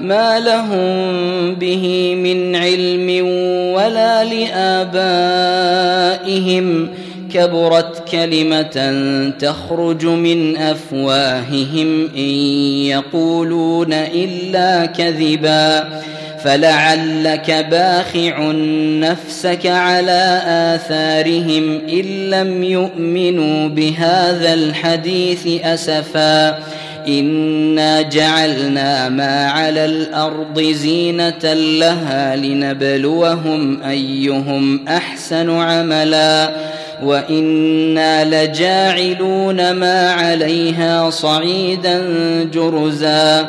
ما لهم به من علم ولا لآبائهم. كبرت كلمة تخرج من أفواههم إن يقولون إلا كذبا. فلعلك باخع نفسك على آثارهم إن لم يؤمنوا بهذا الحديث أسفاً. انا جعلنا ما على الأرض زينه لها لنبلوهم ايهم احسن عملا وأنا لجاعلون ما عليها صعيدا جرزا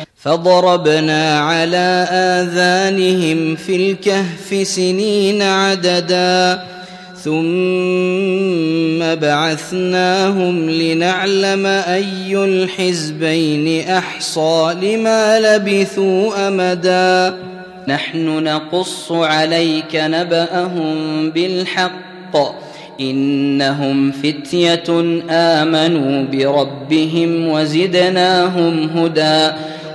فضربنا على آذانهم في الكهف سنين عددا ثم بعثناهم لنعلم أي الحزبين أحصى لما لبثوا أمدا. نحن نقص عليك نبأهم بالحق إنهم فتية آمنوا بربهم وزدناهم هدى.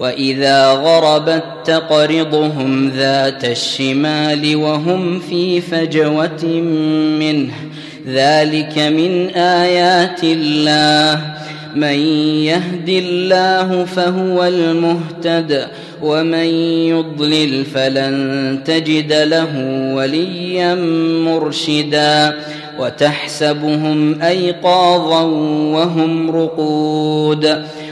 واذا غربت تقرضهم ذات الشمال وهم في فجوه منه ذلك من ايات الله من يهد الله فهو المهتد ومن يضلل فلن تجد له وليا مرشدا وتحسبهم ايقاظا وهم رقود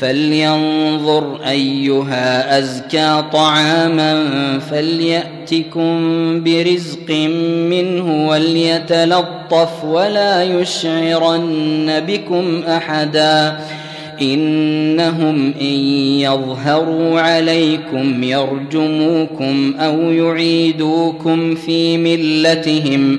فلينظر أيها أزكى طعاما فليأتكم برزق منه وليتلطف ولا يشعرن بكم أحدا إنهم إن يظهروا عليكم يرجموكم أو يعيدوكم في ملتهم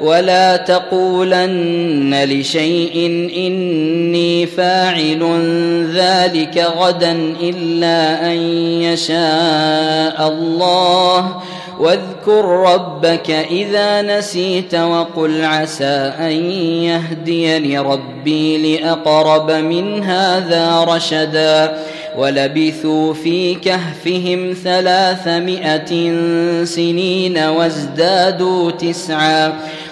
ولا تقولن لشيء إني فاعل ذلك غدا إلا أن يشاء الله. واذكر ربك إذا نسيت وقل عسى أن يهديني ربي لأقرب من هذا رشدا. ولبثوا في كهفهم ثلاثمائة سنين وازدادوا تسعا.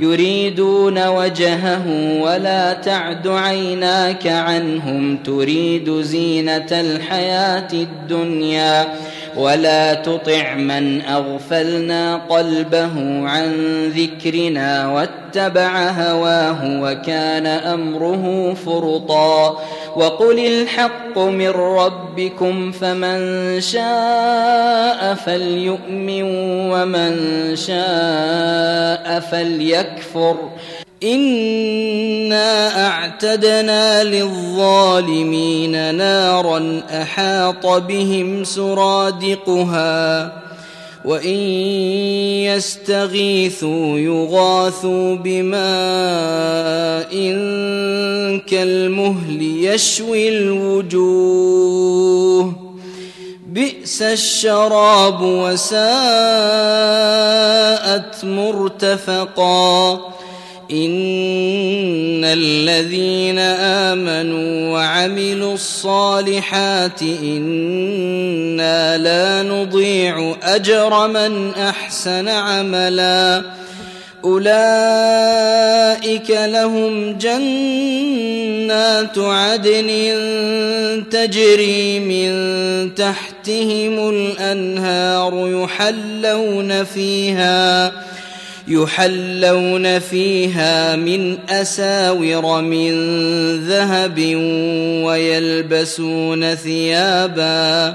يريدون وجهه ولا تعد عيناك عنهم تريد زينة الحياة الدنيا ولا تطع من أغفلنا قلبه عن ذكرنا واتبع هواه وكان أمره فرطا وقل الحق من ربكم فمن شاء فليؤمن ومن شاء فليكفر انا اعتدنا للظالمين نارا احاط بهم سرادقها وان يستغيثوا يغاثوا بماء كالمهل يشوي الوجوه بئس الشراب وساءت مرتفقا. إن الذين آمنوا وعملوا الصالحات إنا لا نضيع أجر من أحسن عملا. أولئك لهم جنات عدن تجري من تحتهم الأنهار يحلون فيها يحلون فيها من أساور من ذهب ويلبسون ثيابا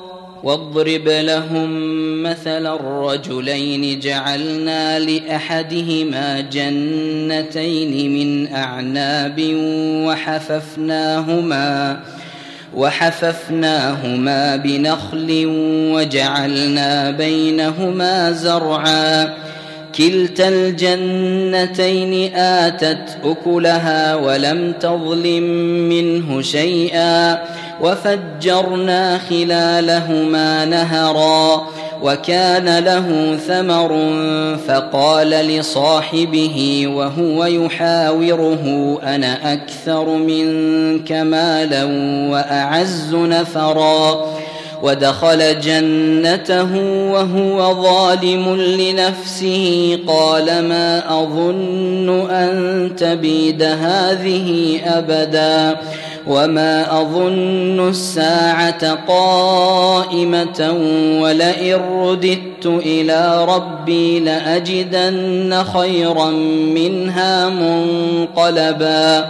واضرب لهم مثل الرجلين جعلنا لأحدهما جنتين من أعناب وحففناهما وحففناهما بنخل وجعلنا بينهما زرعا كلتا الجنتين آتت أكلها ولم تظلم منه شيئا وفجرنا خلالهما نهرا وكان له ثمر فقال لصاحبه وهو يحاوره أنا أكثر منك مالا وأعز نفرا ودخل جنته وهو ظالم لنفسه. قال ما أظن أن تبيد هذه أبدا وما أظن الساعة قائمة ولئن رددت إلى ربي لأجدن خيرا منها منقلبا.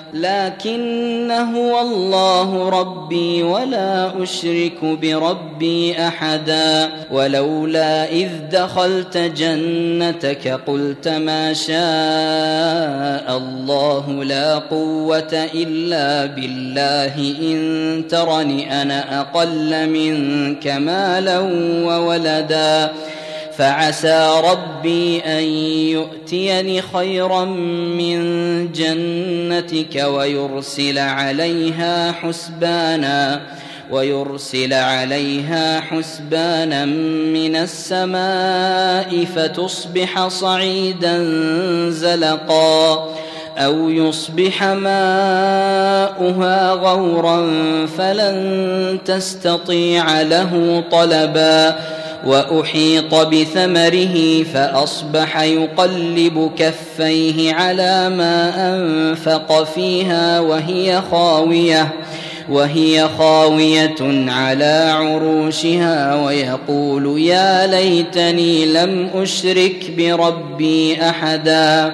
لكن هو الله ربي ولا أشرك بربي أحدا ولولا إذ دخلت جنتك قلت ما شاء الله لا قوة إلا بالله إن ترني أنا أقل منك مالا وولدا فعسى ربي أن يؤتيني خيرا من جنتك ويرسل عليها حسبانا ويرسل عليها حسبانا من السماء فتصبح صعيدا زلقا أو يصبح ماؤها غورا فلن تستطيع له طلبا وأحيط بثمره فأصبح يقلب كفيه على ما أنفق فيها وهي خاوية وهي خاوية على عروشها ويقول يا ليتني لم أشرك بربي أحدا.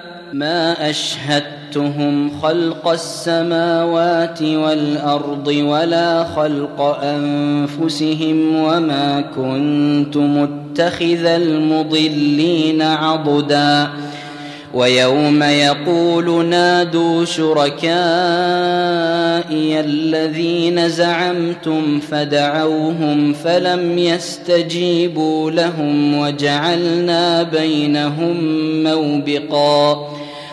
ما أشهدتهم خلق السماوات والأرض ولا خلق أنفسهم وما كنت متخذ المضلين عضدا. ويوم يقول نادوا شركائي الذين زعمتم فدعوهم فلم يستجيبوا لهم وجعلنا بينهم موبقا.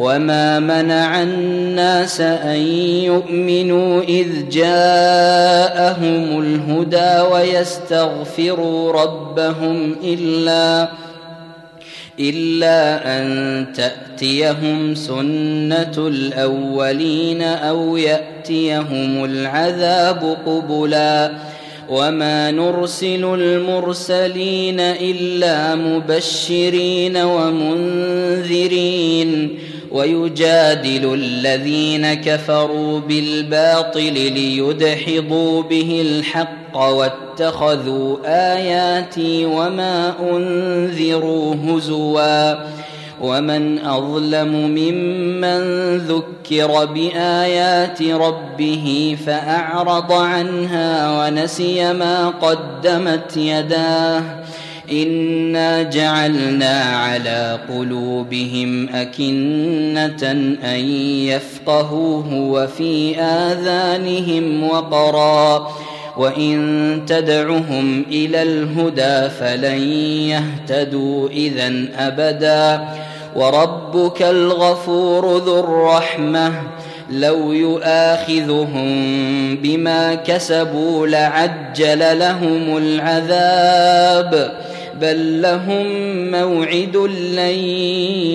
وما منع الناس ان يؤمنوا اذ جاءهم الهدى ويستغفروا ربهم الا الا ان تاتيهم سنه الاولين أو ياتيهم العذاب قبلا وما نرسل المرسلين الا مبشرين ومنذرين ويجادل الذين كفروا بالباطل ليدحضوا به الحق واتخذوا آياتي وما أنذروا هزوا ومن أظلم ممن ذكر بآيات ربه فأعرض عنها ونسي ما قدمت يداه انا جعلنا على قلوبهم اكنه ان يفقهوه وفي اذانهم وقرا وان تدعهم إلى الهدى فلن يهتدوا اذا ابدا وربك الغفور ذو الرحمه لو يؤاخذهم بما كسبوا لعجل لهم العذاب بل لهم موعد لن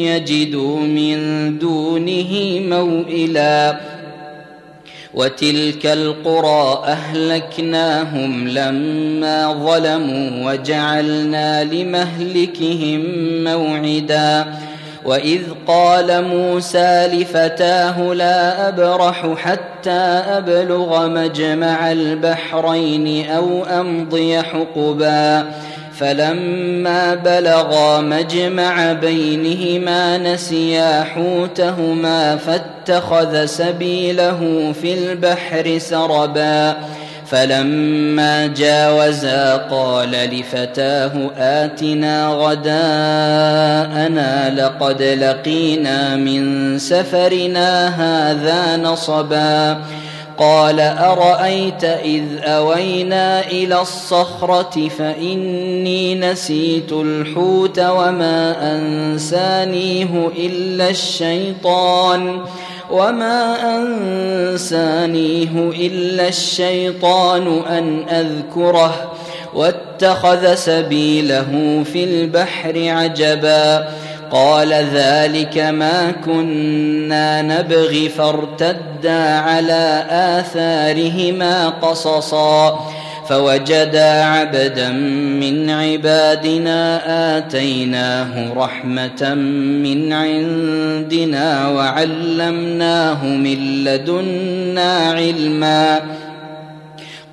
يجدوا من دونه موئلا وتلك القرى اهلكناهم لما ظلموا وجعلنا لمهلكهم موعدا واذ قال موسى لفتاه لا ابرح حتى ابلغ مجمع البحرين أو امضي حقبا فلما بلغا مجمع بينهما نسيا حوتهما فاتخذ سبيله في البحر سربا. فلما جاوزا قال لفتاه آتنا غداءنا لقد لقينا من سفرنا هذا نصبا. قال أرأيت إذ أوينا إلى الصخرة فإني نسيت الحوت وما أنسانيه إلا الشيطان وما أنسانيه إلا الشيطان أن أذكره واتخذ سبيله في البحر عجبا قال ذلك ما كنا نبغي فارتدا على آثارهما قصصا فوجدا عبدا من عبادنا آتيناه رحمة من عندنا وعلمناه من لدنا علما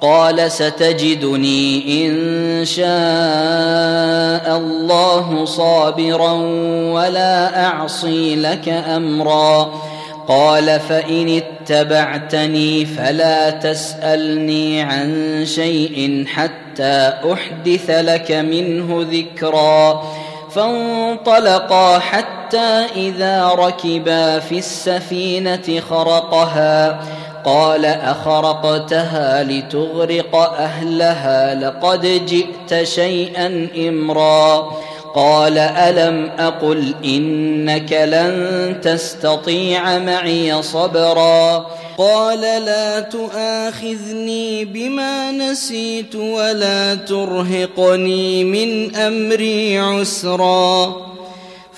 قال ستجدني إن شاء الله صابرا ولا أعصي لك أمرا. قال فإن اتبعتني فلا تسألني عن شيء حتى أحدث لك منه ذكرا. فانطلقا حتى إذا ركبا في السفينة خرقها. قال أخرقتها لتغرق أهلها لقد جئت شيئا إمرا. قال ألم أقل إنك لن تستطيع معي صبرا. قال لا تؤاخذني بما نسيت ولا ترهقني من أمري عسرا.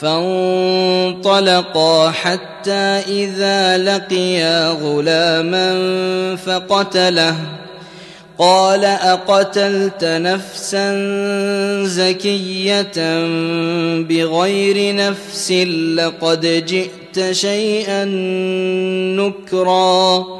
فانطلقا حتى إذا لقيا غلاما فقتله. قال أقتلت نفسا زكية بغير نفس لقد جئت شيئا نكرا.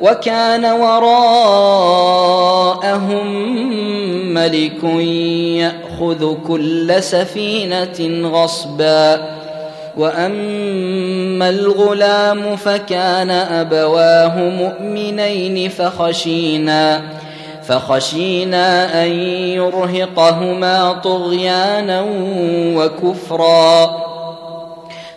وكان وراءهم ملك يأخذ كل سفينة غصبا. وأما الغلام فكان أبواه مؤمنين فخشينا فخشينا أن يرهقهما طغيانا وكفرا.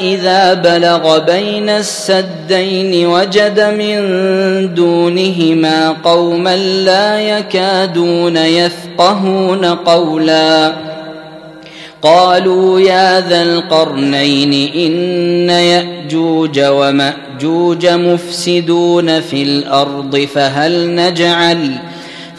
إذا بلغ بين السدين وجد من دونهما قوما لا يكادون يفقهون قولا. قالوا يا ذا القرنين إن يأجوج ومأجوج مفسدون في الأرض فهل نجعل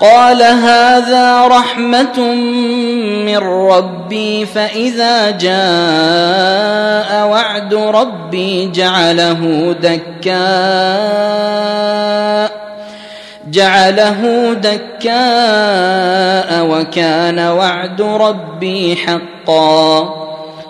قال هذا رحمة من ربي فإذا جاء وعد ربي جعله دكاء جعله دكاء وكان وعد ربي حقا.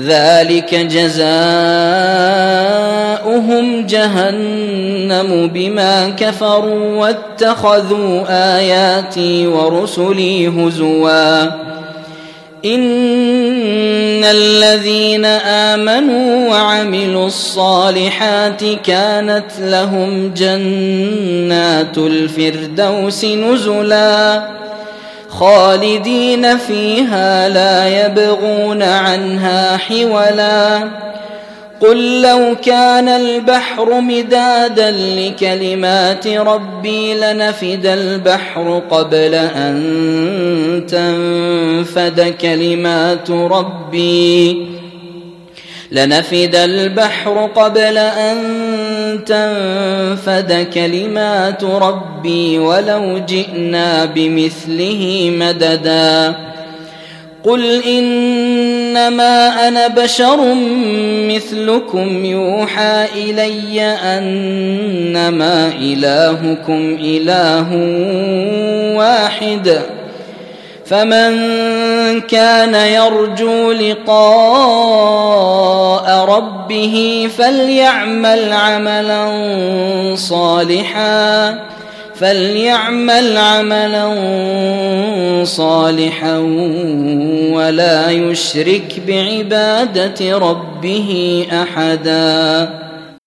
ذلك جزاؤهم جهنم بما كفروا واتخذوا آياتي ورسلي هزوا. إن الذين آمنوا وعملوا الصالحات كانت لهم جنات الفردوس نزلا. خالدين فيها لا يبغون عنها حولا. قل لو كان البحر مدادا لكلمات ربي لنفد البحر قبل أن تنفد كلمات ربي. لنفد البحر قبل أن تنفد كلمات ربي ولو جئنا بمثله مددا. قل إنما أنا بشر مثلكم يوحى إلي أنما إلهكم إله واحد. فمن كان يرجو لقاء ربه فليعمل عملا صالحا فليعمل عملا صالحا ولا يشرك بعبادة ربه أحدا.